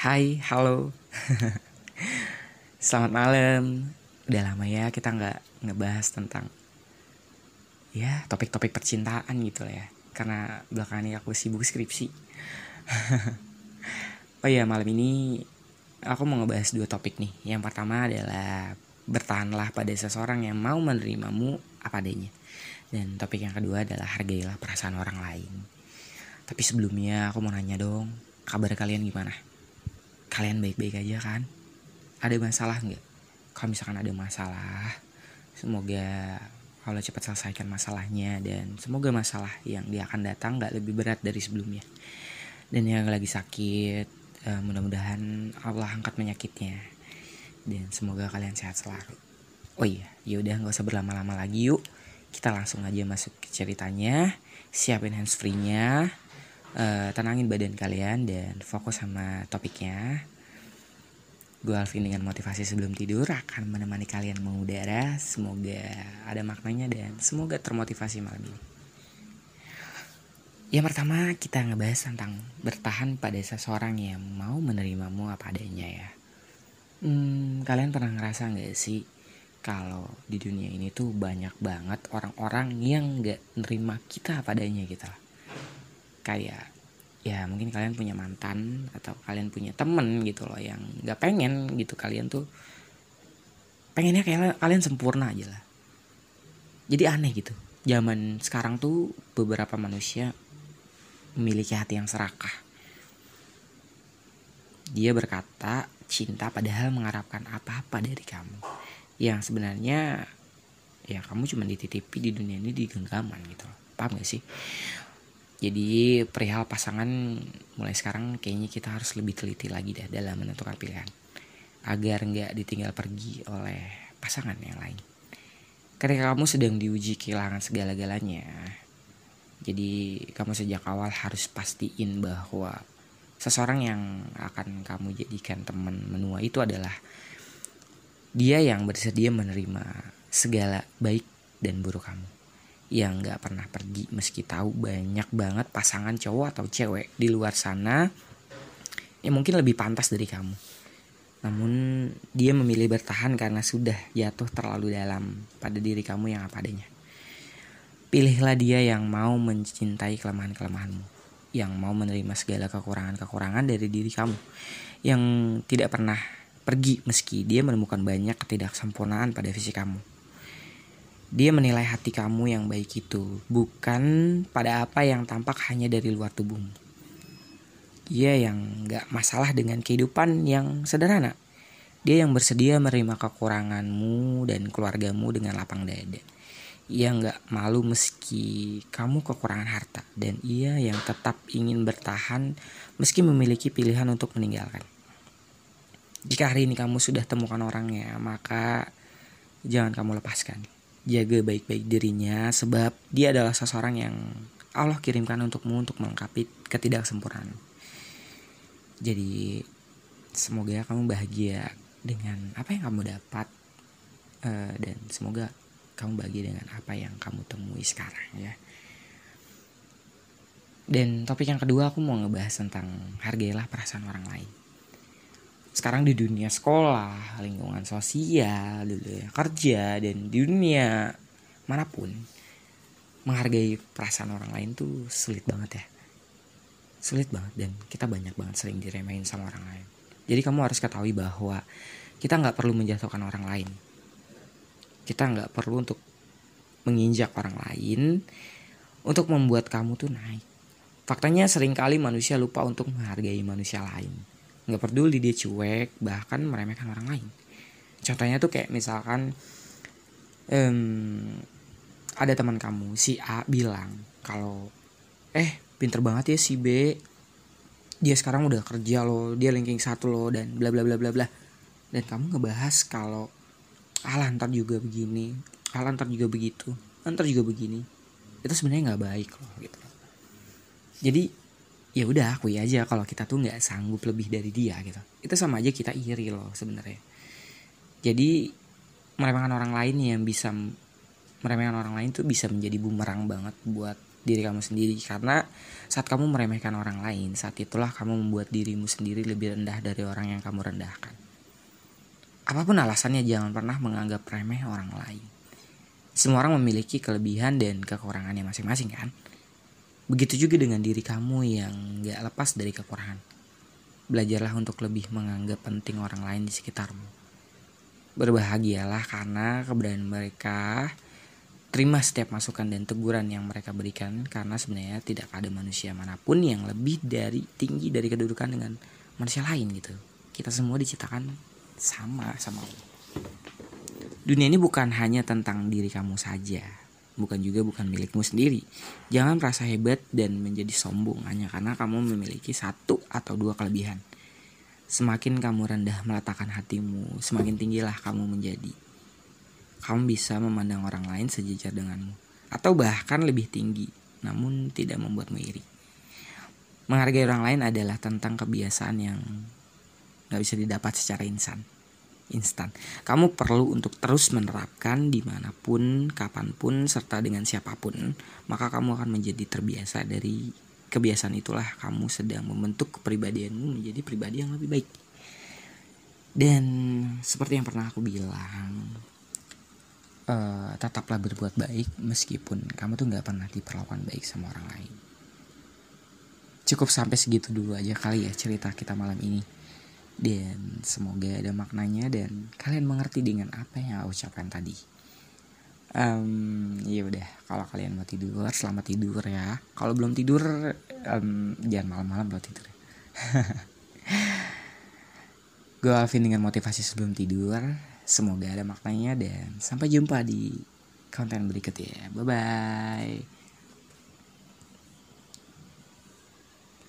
Hai, halo. Selamat malam. Udah lama ya kita nggak ngebahas tentang ya topik-topik percintaan gitu lah ya. Karena belakangan ini aku sibuk skripsi. oh iya, malam ini aku mau ngebahas dua topik nih. Yang pertama adalah bertahanlah pada seseorang yang mau menerimamu apa adanya. Dan topik yang kedua adalah hargailah perasaan orang lain. Tapi sebelumnya aku mau nanya dong, kabar kalian gimana? Kalian baik-baik aja kan? Ada masalah nggak? Kalau misalkan ada masalah semoga Allah cepat selesaikan masalahnya dan semoga masalah yang dia akan datang nggak lebih berat dari sebelumnya. Dan yang lagi sakit uh, mudah-mudahan Allah angkat penyakitnya. Dan semoga kalian sehat selalu. Oh iya yaudah nggak usah berlama-lama lagi yuk. Kita langsung aja masuk ke ceritanya. Siapin handsfree-nya uh, tenangin badan kalian dan fokus sama topiknya. Gue Alvin dengan motivasi sebelum tidur akan menemani kalian mengudara. Semoga ada maknanya dan semoga termotivasi malam ini. Yang pertama kita ngebahas tentang bertahan pada seseorang yang mau menerimamu apa adanya ya. Hmm, kalian pernah ngerasa nggak sih kalau di dunia ini tuh banyak banget orang-orang yang nggak nerima kita apa adanya gitu lah kayak ya mungkin kalian punya mantan atau kalian punya temen gitu loh yang nggak pengen gitu. Kalian tuh pengennya kayak kalian sempurna aja lah. Jadi aneh gitu. Zaman sekarang tuh beberapa manusia memiliki hati yang serakah. Dia berkata cinta padahal mengharapkan apa-apa dari kamu. Yang sebenarnya ya kamu cuma dititipi di dunia ini di genggaman gitu loh. Paham gak sih jadi perihal pasangan mulai sekarang kayaknya kita harus lebih teliti lagi deh dalam menentukan pilihan. Agar nggak ditinggal pergi oleh pasangan yang lain. Ketika kamu sedang diuji kehilangan segala-galanya, jadi kamu sejak awal harus pastiin bahwa seseorang yang akan kamu jadikan teman menua itu adalah dia yang bersedia menerima segala baik dan buruk kamu yang nggak pernah pergi meski tahu banyak banget pasangan cowok atau cewek di luar sana yang mungkin lebih pantas dari kamu. Namun dia memilih bertahan karena sudah jatuh terlalu dalam pada diri kamu yang apa adanya. Pilihlah dia yang mau mencintai kelemahan-kelemahanmu, yang mau menerima segala kekurangan-kekurangan dari diri kamu, yang tidak pernah pergi meski dia menemukan banyak ketidaksempurnaan pada visi kamu dia menilai hati kamu yang baik itu, bukan pada apa yang tampak hanya dari luar tubuhmu. Dia yang gak masalah dengan kehidupan yang sederhana. Dia yang bersedia menerima kekuranganmu dan keluargamu dengan lapang dada. Ia gak malu meski kamu kekurangan harta. Dan ia yang tetap ingin bertahan meski memiliki pilihan untuk meninggalkan. Jika hari ini kamu sudah temukan orangnya, maka jangan kamu lepaskan jaga baik-baik dirinya sebab dia adalah seseorang yang Allah kirimkan untukmu untuk melengkapi ketidaksempurnaan. Jadi semoga kamu bahagia dengan apa yang kamu dapat uh, dan semoga kamu bahagia dengan apa yang kamu temui sekarang ya. Dan topik yang kedua aku mau ngebahas tentang hargailah perasaan orang lain sekarang di dunia sekolah, lingkungan sosial, dulu ya, kerja dan di dunia mana pun menghargai perasaan orang lain tuh sulit banget ya. Sulit banget dan kita banyak banget sering diremehin sama orang lain. Jadi kamu harus ketahui bahwa kita nggak perlu menjatuhkan orang lain. Kita nggak perlu untuk menginjak orang lain untuk membuat kamu tuh naik. Faktanya sering kali manusia lupa untuk menghargai manusia lain nggak peduli dia cuek bahkan meremehkan orang lain. Contohnya tuh kayak misalkan um, ada teman kamu si A bilang kalau eh pinter banget ya si B. Dia sekarang udah kerja loh dia ranking satu loh dan bla bla bla bla bla. Dan kamu ngebahas kalau alah ntar juga begini alah ntar juga begitu ntar juga begini. Itu sebenarnya nggak baik loh gitu. Jadi ya udah aku ya aja kalau kita tuh nggak sanggup lebih dari dia gitu. Itu sama aja kita iri loh sebenarnya. Jadi meremehkan orang lain yang bisa meremehkan orang lain tuh bisa menjadi bumerang banget buat diri kamu sendiri. Karena saat kamu meremehkan orang lain saat itulah kamu membuat dirimu sendiri lebih rendah dari orang yang kamu rendahkan. Apa pun alasannya jangan pernah menganggap remeh orang lain. Semua orang memiliki kelebihan dan kekurangannya masing-masing kan begitu juga dengan diri kamu yang gak lepas dari kekurangan. Belajarlah untuk lebih menganggap penting orang lain di sekitarmu. Berbahagialah karena keberadaan mereka terima setiap masukan dan teguran yang mereka berikan karena sebenarnya tidak ada manusia mana pun yang lebih dari tinggi dari kedudukan dengan manusia lain gitu. Kita semua diciptakan sama sama. Dunia ini bukan hanya tentang diri kamu saja, bukan juga bukan milikmu sendiri. Jangan merasa hebat dan menjadi sombong hanya karena kamu memiliki satu atau dua kelebihan. Semakin kamu rendah meletakkan hatimu, semakin tinggilah kamu menjadi kamu bisa memandang orang lain sejajar denganmu, atau bahkan lebih tinggi, namun tidak membuatmu iri. Menghargai orang lain adalah tentang kebiasaan yang gak bisa didapat secara insan. Instan. Kamu perlu untuk terus menerapkan di mana pun, kapan pun, serta dengan siapa pun. Maka kamu akan menjadi terbiasa dari kebiasaan itulah kamu sedang membentuk kepribadianmu menjadi pribadi yang lebih baik. Dan seperti yang pernah aku bilang, uh, tetaplah berbuat baik meskipun kamu tuh nggak pernah diperlakukan baik sama orang lain. Cukup sampai segitu dulu aja kali ya cerita kita malam ini. Dan semoga ada maknanya dan kalian mengerti dengan apa yang aku ucapkan tadi. Um, ya udah, kalau kalian mau tidur, selamat tidur ya. Kalau belum tidur, um, jangan malam-malam belum tidur. Gue Alvin dengan motivasi sebelum tidur Semoga ada maknanya dan sampai jumpa di konten berikutnya. Bye bye.